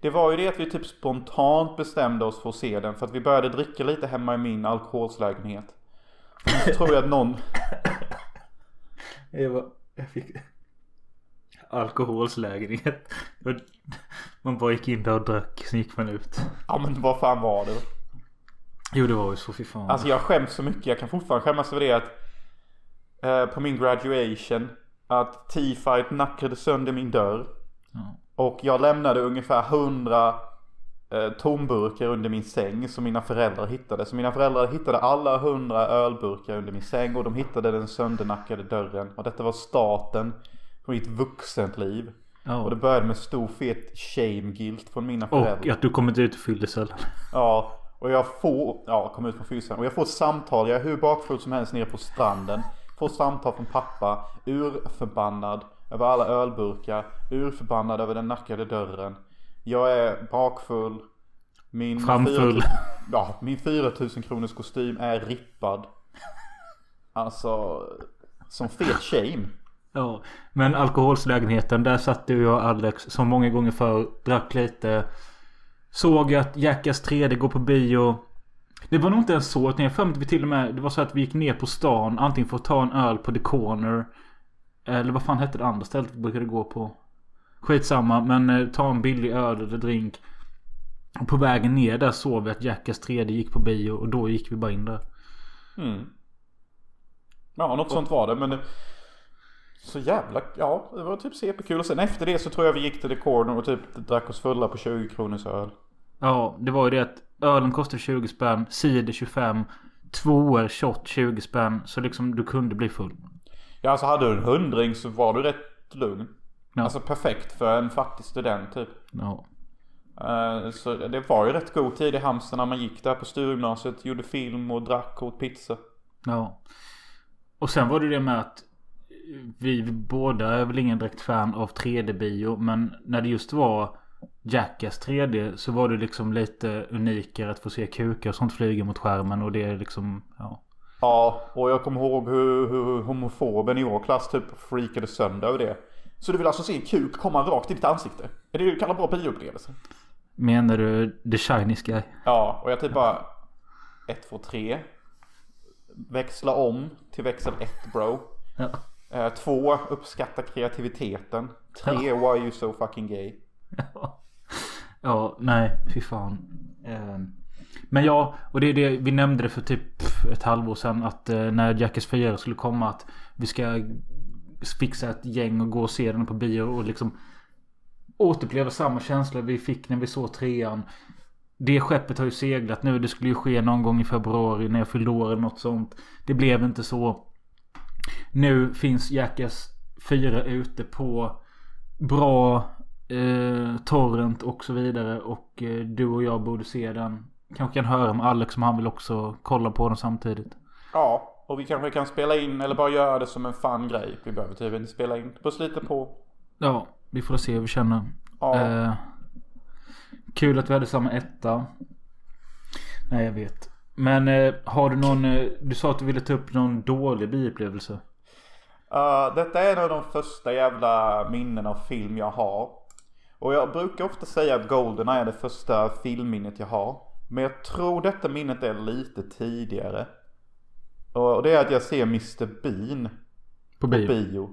Det var ju det att vi typ spontant bestämde oss för att se den. För att vi började dricka lite hemma i min alkoholslägenhet. Så tror jag att någon...
Jag, var, jag fick alkoholslägenhet. Man bara gick in där och drack, sen gick man ut.
Ja men vad fan var det?
Jo det var ju så, fy fan.
Alltså jag skäms så mycket. Jag kan fortfarande skämmas över det att eh, på min graduation att T-Fight nackade sönder min dörr.
Ja.
Och jag lämnade ungefär 100 eh, tomburkar under min säng som mina föräldrar hittade. Så mina föräldrar hittade alla 100 ölburkar under min säng och de hittade den söndernackade dörren. Och detta var starten på mitt vuxenliv. Och det
Ja.
började med stor fet shame guilt från mina föräldrar.
Och att du kommit ut och fyllde sällan.
Ja, och jag får, ja, kom ut från fyllan. Och jag får ett samtal, jag är hur bakfull som helst nere på stranden. Får samtal från pappa, urförbannad över alla ölburkar, urförbannad över den nackade dörren. Jag är bakfull. Min
Framfull.
4 Ja, min 4000 kronors kostym är rippad. Alltså, som fet shame.
Ja, men alkoholslägenheten där satt du och Alex som många gånger förr drack lite. Såg att Jackass 3D går på bio. Det var nog inte ens så. att jag har för mig att vi till och med. Det var så att vi gick ner på stan. Antingen för att ta en öl på The Corner. Eller vad fan hette det andra stället vi brukade gå på. Skitsamma. Men eh, ta en billig öl eller drink. Och på vägen ner där såg vi att Jackass 3D gick på bio. Och då gick vi bara in där.
Mm. Ja, något sånt var det. Men det, så jävla, ja, det var typ CP-kul. Och sen efter det så tror jag vi gick till The Corner och typ drack oss fulla på 20 kronors öl.
Ja, det var ju det att ölen kostade 20 spänn, cider 25, tvåor shot 20 spänn. Så liksom du kunde bli full.
Ja, alltså hade du en hundring så var du rätt lugn.
Ja.
Alltså perfekt för en fattig student typ.
Ja.
Eh, Så det var ju rätt god tid i Halmstad när man gick där på Sturegymnasiet, gjorde film och drack och åt pizza.
Ja. Och sen var det det med att vi båda är väl ingen direkt fan av 3D-bio. Men när det just var Jackass 3D så var det liksom lite unikare att få se kukar och sånt flyga mot skärmen. Och det är liksom, ja.
Ja, och jag kommer ihåg hur, hur homofoben i vår klass typ freakade sönder över det. Så du vill alltså se en kuk komma rakt i ditt ansikte? Är det du kallar bra bioupplevelse?
Menar du The Shiny Guy?
Ja, och jag typ bara... 1, 2, 3. Växla om till växel 1 bro.
Ja.
Eh, Två, uppskatta kreativiteten. Tre, why are you so fucking gay?
Ja, Ja, nej, fy fan. Eh, men ja, och det är det vi nämnde det för typ ett halvår sedan att eh, när Jackass 4 skulle komma att vi ska fixa ett gäng och gå och se den på bio och liksom återuppleva samma känsla vi fick när vi såg trean. Det skeppet har ju seglat nu. Det skulle ju ske någon gång i februari när jag fyllde år eller något sånt. Det blev inte så. Nu finns Jackass 4 ute på bra eh, torrent och så vidare. Och eh, du och jag borde se den. Kanske kan höra med Alex om han vill också kolla på den samtidigt.
Ja, och vi kanske kan spela in eller bara göra det som en fun grej. Vi behöver typ inte spela in. På lite på.
Ja, vi får se hur vi känner.
Ja.
Eh, kul att vi hade samma etta. Nej, jag vet. Men eh, har du någon... Eh, du sa att du ville ta upp någon dålig bioupplevelse.
Uh, detta är en av de första jävla minnen av film jag har. Och jag brukar ofta säga att Golden är det första filmminnet jag har. Men jag tror detta minnet är lite tidigare. Och det är att jag ser Mr Bean
På
på
bio.
bio.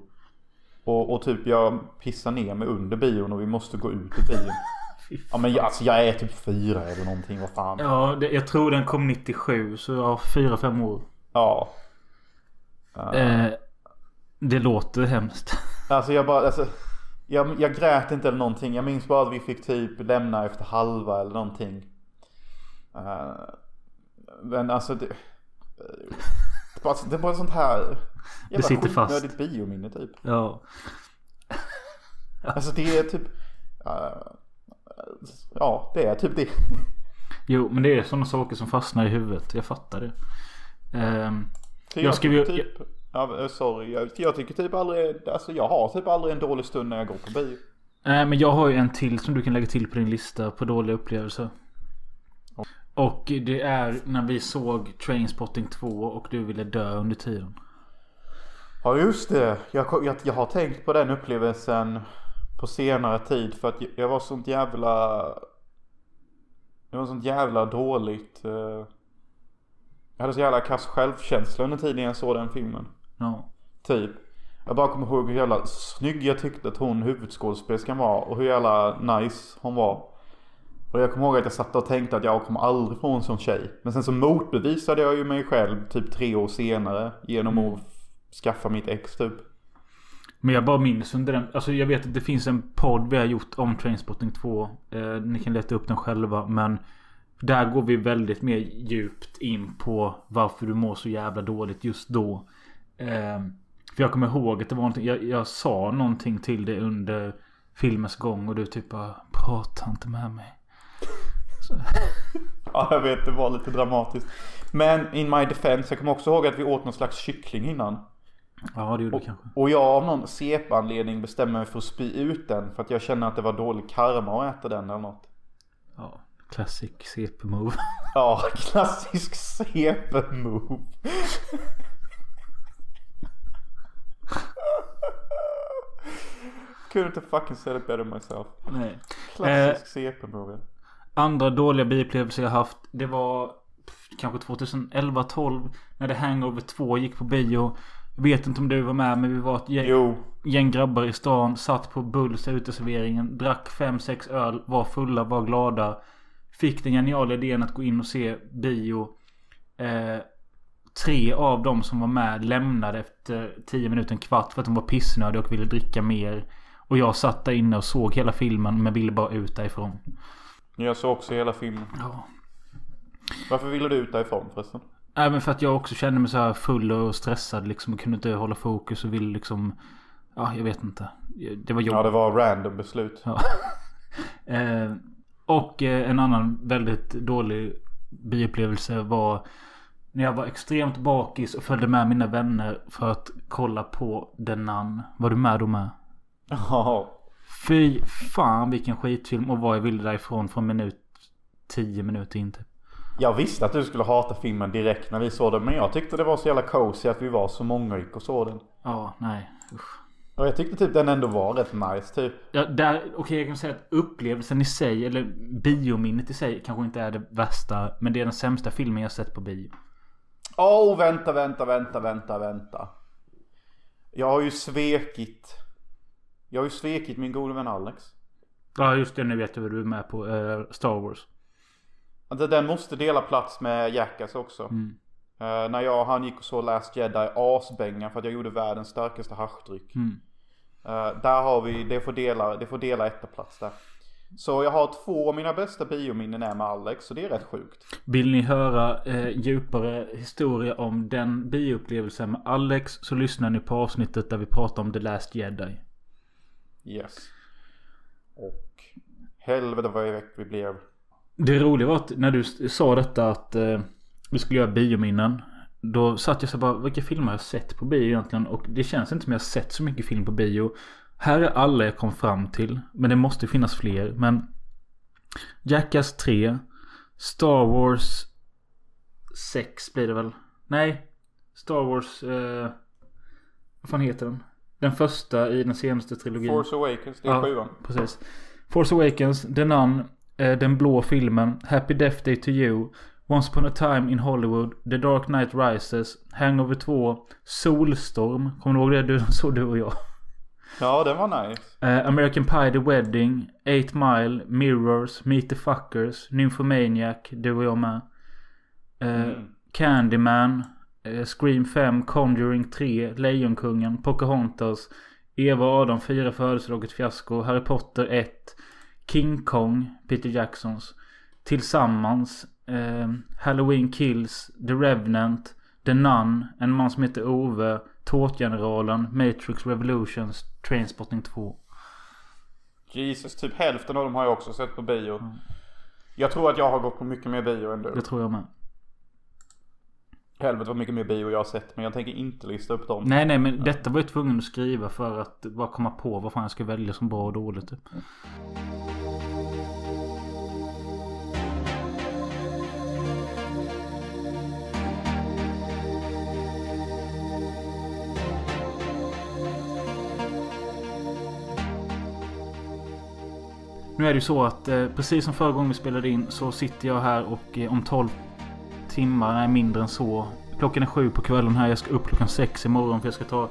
Och, och typ jag pissar ner mig under bion och vi måste gå ut ur bion. Ja men jag, alltså jag är typ fyra eller någonting, vad fan.
Ja, det, jag tror den kom 97. Så jag har fyra, fem år.
Ja.
Eh, det låter hemskt.
Alltså jag bara, alltså. Jag, jag grät inte eller någonting. Jag minns bara att vi fick typ lämna efter halva eller någonting. Eh, men alltså det. Det det bara sånt här. jävla
sitter fast.
skitnödigt biominne typ.
Ja.
Alltså det är typ. eh, ja det är typ det.
Jo, men det är sådana saker som fastnar i huvudet. Jag fattar det. Ehm,
För
Jag skrev ju-
typ, ja, eh, sorry. Jag, jag tycker typ aldrig. Alltså jag har typ aldrig en dålig stund när jag går på bio.
Nej men jag har ju en till som du kan lägga till på din lista på dåliga upplevelser. Och det är när vi såg Trainspotting 2 och du ville dö under tiden.
Ja just det. Jag, jag, jag har tänkt på den upplevelsen på senare tid för att jag var sånt jävla... Jag var sånt jävla dåligt... eh, Jag hade så jävla kass självkänsla under tiden jag såg den filmen.
Ja.
Typ. Jag bara kommer ihåg hur jävla snygg jag tyckte att hon huvudskådespelerskan var och hur jävla nice hon var. Och jag kommer ihåg att jag satt och tänkte att jag kommer aldrig få en sån tjej. Men sen så motbevisade jag ju mig själv typ tre år senare genom att skaffa mitt ex typ.
Men jag bara minns under den. Alltså jag vet att det finns en podd vi har gjort om Trainspotting 2. Eh, ni kan leta upp den själva. Men där går vi väldigt mer djupt in på varför du mår så jävla dåligt just då. Eh, för jag kommer ihåg att det var någonting. Jag, jag sa någonting till dig under filmens gång. Och du typ bara prata inte med mig.
Ja jag vet det var lite dramatiskt. Men in my defense, jag kommer också ihåg att vi åt någon slags kyckling innan.
Ja det gjorde du kanske.
Och jag av någon CP-anledning bestämmer mig för att spy ut den. För att jag känner att det var dålig karma att äta den eller något.
Ja. Classic CP-move.
Ja, klassisk CP-move. Couldn't have fucking said it better myself.
Nej.
Klassisk CP-move.
Andra dåliga biupplevelser jag haft. Det var kanske 2011-12. När The Hangover 2 gick på bio. Jag vet inte om du var med men vi var ett gäng,
Jo,
gäng grabbar i stan. Satt på Bulls uteserveringen. Drack 5-6 öl. Var fulla, var glada. Fick den geniala idén att gå in och se bio. Eh, tre av dem som var med lämnade efter 10 minuter, en kvart. För att de var pissnödiga och ville dricka mer. Och jag satt där inne och såg hela filmen men ville bara ut därifrån.
jag såg också hela filmen.
Ja.
Varför ville du ut därifrån förresten?
Även för att jag också kände mig så här full och stressad liksom. Och kunde inte hålla fokus och ville liksom... Ja, jag vet inte. Det var jobbigt.
Ja, det var random beslut.
Eh, och eh, en annan väldigt dålig biupplevelse var när jag var extremt bakis och följde med mina vänner för att kolla på The Nun. Var du med då med?
Ja.
Fy fan vilken skitfilm och vad jag ville därifrån från minut 10 minuter in typ.
Jag visste att du skulle hata filmen direkt när vi såg den. Men jag tyckte det var så jävla cozy att vi var så många gick och såg den.
Ja, nej. Usch.
Och jag tyckte typ den ändå var rätt nice typ.
Ja, där, okej jag kan säga att upplevelsen i sig, eller biominnet i sig, kanske inte är det värsta. Men det är den sämsta filmen jag sett på bio.
Åh, oh, vänta, vänta, vänta, vänta, vänta. Jag har ju svikit. Jag har ju svikit min gode vän Alex.
Ja, just det. Nu vet jag vad du är med på. eh, Star Wars.
Den måste dela plats med Jackass också.
Mm.
Eh, när jag och han gick och såg Last Jedi asbänga för att jag gjorde världens starkaste haschdryck.
Mm.
Eh, där har vi, det får dela, det får dela etta plats där. Så jag har två av mina bästa biominnen är med Alex, så det är rätt sjukt.
Vill ni höra eh, djupare historia om den bioupplevelsen med Alex så lyssnar ni på avsnittet där vi pratar om The Last Jedi.
Yes. Och helvete vad väck vi blev.
Det roliga var att när du sa detta att eh, du skulle göra biominnen. Då satt jag så bara, vilka filmer har jag sett på bio egentligen? Och det känns inte som jag har sett så mycket film på bio. Här är alla jag kom fram till. Men det måste finnas fler. Men Jackass 3. Star Wars 6 blir det väl? Nej. Star Wars... Eh, vad fan heter den? Den första i den senaste trilogin.
Force Awakens, det är
Ja.
sjuan.
Precis. Force Awakens, The Nun, eh, Den blå filmen, Happy Death Day to You, Once upon a time in Hollywood, The Dark Knight Rises, Hangover 2, Solstorm. Kommer du ihåg det? Du såg du och jag.
Ja, den var nice.
Eh, American Pie The Wedding, 8 Mile, Mirrors, Meet the Fuckers, Nymphomaniac, du och jag med. Eh,
Mm.
Candyman, eh, Scream 5, Conjuring 3, Lejonkungen, Pocahontas, Eva och Adam 4 födelsedag ett fiasko, Harry Potter 1, King Kong, Peter Jacksons, Tillsammans, Halloween Kills, The Revenant, The Nun, En man som heter Ove, Tårtgeneralen, Matrix Revolutions, Trainspotting 2.
Jesus, typ hälften av dem har jag också sett på bio. Jag tror att jag har gått på mycket mer bio än
Det
du.
tror jag med.
Helvete vad mycket mer bio jag har sett. Men jag tänker inte lista upp dem.
Nej nej men detta var jag tvungen att skriva för att bara komma på vad fan jag ska välja som bra och dåligt. Typ. Nu är det ju så att eh, precis som förra gången vi spelade in så sitter jag här och eh, om 12 timmar, nej mindre än så. Klockan är sju på kvällen här. Jag ska upp klockan sex imorgon för jag ska ta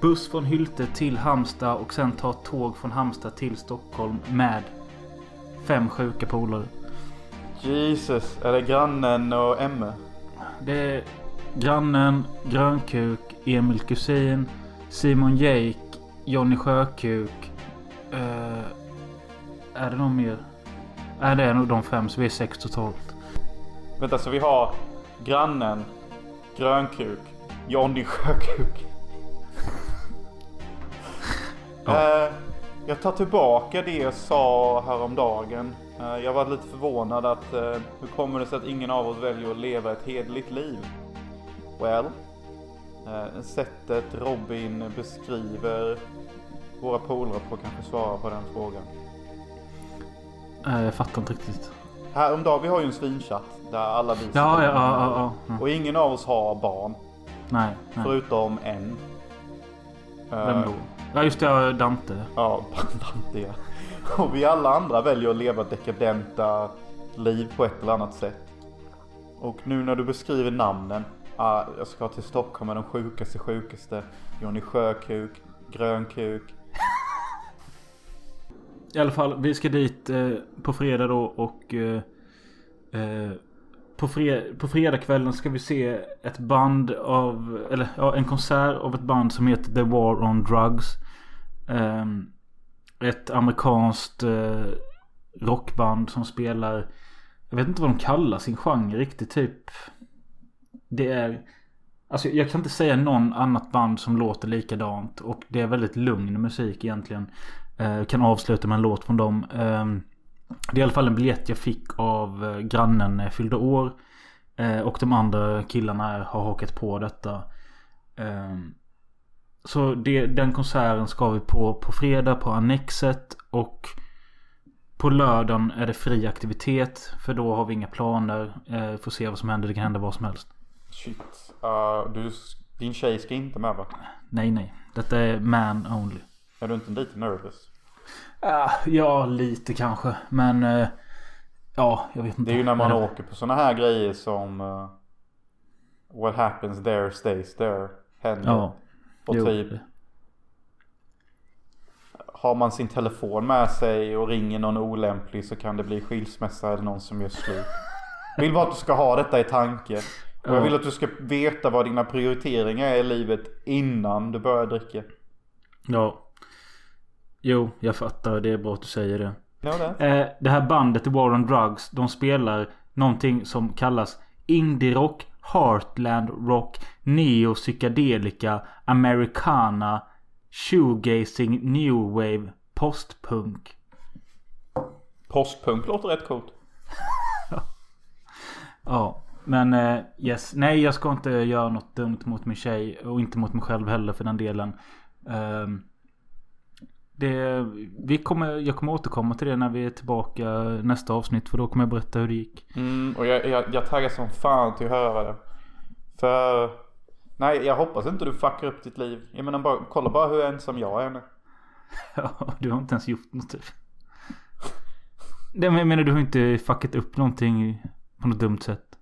buss från Hylte till Halmstad och sen ta tåg från Halmstad till Stockholm med fem sjuka polare.
Jesus, är det grannen och Emme?
Det är grannen, Grönkuk, Emil Kusin, Simon Jake, Jonny Sjökuk. Eh, är det någon mer? Nej det är nog de fem så vi är sex totalt.
Vänta, så vi har grannen, grönkuk, Johnny Sjökuk.
Ja.
Eh, jag tar tillbaka det jag sa häromdagen. Eh, jag var lite förvånad att eh, hur kommer det sig att ingen av oss väljer att leva ett hederligt liv? Well, eh, sättet Robin beskriver våra polare på kanske svara på den frågan.
Eh, jag fattar inte riktigt.
Häromdagen, vi har ju en svinchatt där alla vi
Ja, ja, ja, ja. ja.
Och ingen av oss har barn.
Nej, nej.
Förutom en. Eh,
Vem då? Ja just det, Dante.
Ja, Dante ja. Och vi alla andra väljer att leva dekadenta liv på ett eller annat sätt. Och nu när du beskriver namnen. Ah, jag ska till Stockholm med de sjukaste sjukaste. Johnny Sjökuk, Grönkuk.
I alla fall, vi ska dit eh, på fredag då och eh, eh, på, fre på fredagskvällen ska vi se ett band av, eller ja, en konsert av ett band som heter The War on Drugs. Eh, ett amerikanskt eh, rockband som spelar, jag vet inte vad de kallar sin genre riktigt, typ. Det är, alltså jag kan inte säga någon annat band som låter likadant och det är väldigt lugn musik egentligen. Eh, kan avsluta med en låt från dem. Eh, det är i alla fall en biljett jag fick av eh, grannen när jag fyllde år. Eh, och de andra killarna har hakat på detta. Eh, så det, den konserten ska vi på på fredag på Annexet. Och på lördagen är det fri aktivitet. För då har vi inga planer. Eh, får se vad som händer. Det kan hända vad som helst.
Shit. Uh, du, din tjej ska inte med va?
Nej, nej. Detta är man only.
Är du inte lite nervous?
Ja, lite kanske. Men... eh, ja, jag vet inte.
Det är ju när man
Men-
åker på såna här grejer som uh, What happens there stays there händer.
Ja.
och
jo,
typ har man sin telefon med sig och ringer någon olämplig så kan det bli skilsmässa eller någon som gör slut. Jag vill bara att du ska ha detta i tanke. Och jag
Ja.
vill att du ska veta vad dina prioriteringar är i livet innan du börjar dricka.
Ja. Jo, jag fattar. Det är bra att du säger det.
Ja, det.
Eh, det här bandet The War on Drugs. De spelar någonting som kallas Indie Rock, Heartland Rock, Neo Psychedelica, Americana, Shoegazing, New Wave, Postpunk.
Postpunk låter rätt coolt.
Ja. Men eh, yes. Nej jag ska inte göra något dumt mot min tjej. Och inte mot mig själv heller för den delen. Ehm, det, vi kommer, jag kommer återkomma till det när vi är tillbaka nästa avsnitt. För då kommer jag berätta hur det gick.
Mm, och jag, jag, jag taggar som fan till att höra det. För... Nej, jag hoppas inte du fuckar upp ditt liv. Jag menar bara, kolla bara hur ensam jag är nu.
Ja, du har inte ens gjort något typ. Men jag menar du har inte fuckat upp någonting på något dumt sätt.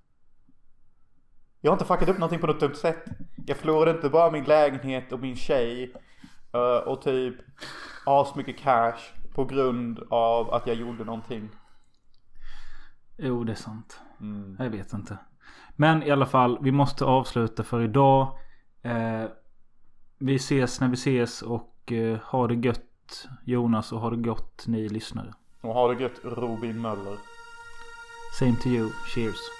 Jag har inte fuckat upp någonting på något dumt sätt. Jag förlorade inte bara min lägenhet och min tjej. Eh, och typ asmycket cash. På grund av att jag gjorde någonting.
Jo, det är sant.
Mm.
Jag vet inte. Men i alla fall, vi måste avsluta för idag. Eh, vi ses när vi ses och eh, ha det gött Jonas och ha det gott ni lyssnare.
Och ha det gött Robin Möller.
Same to you. Cheers.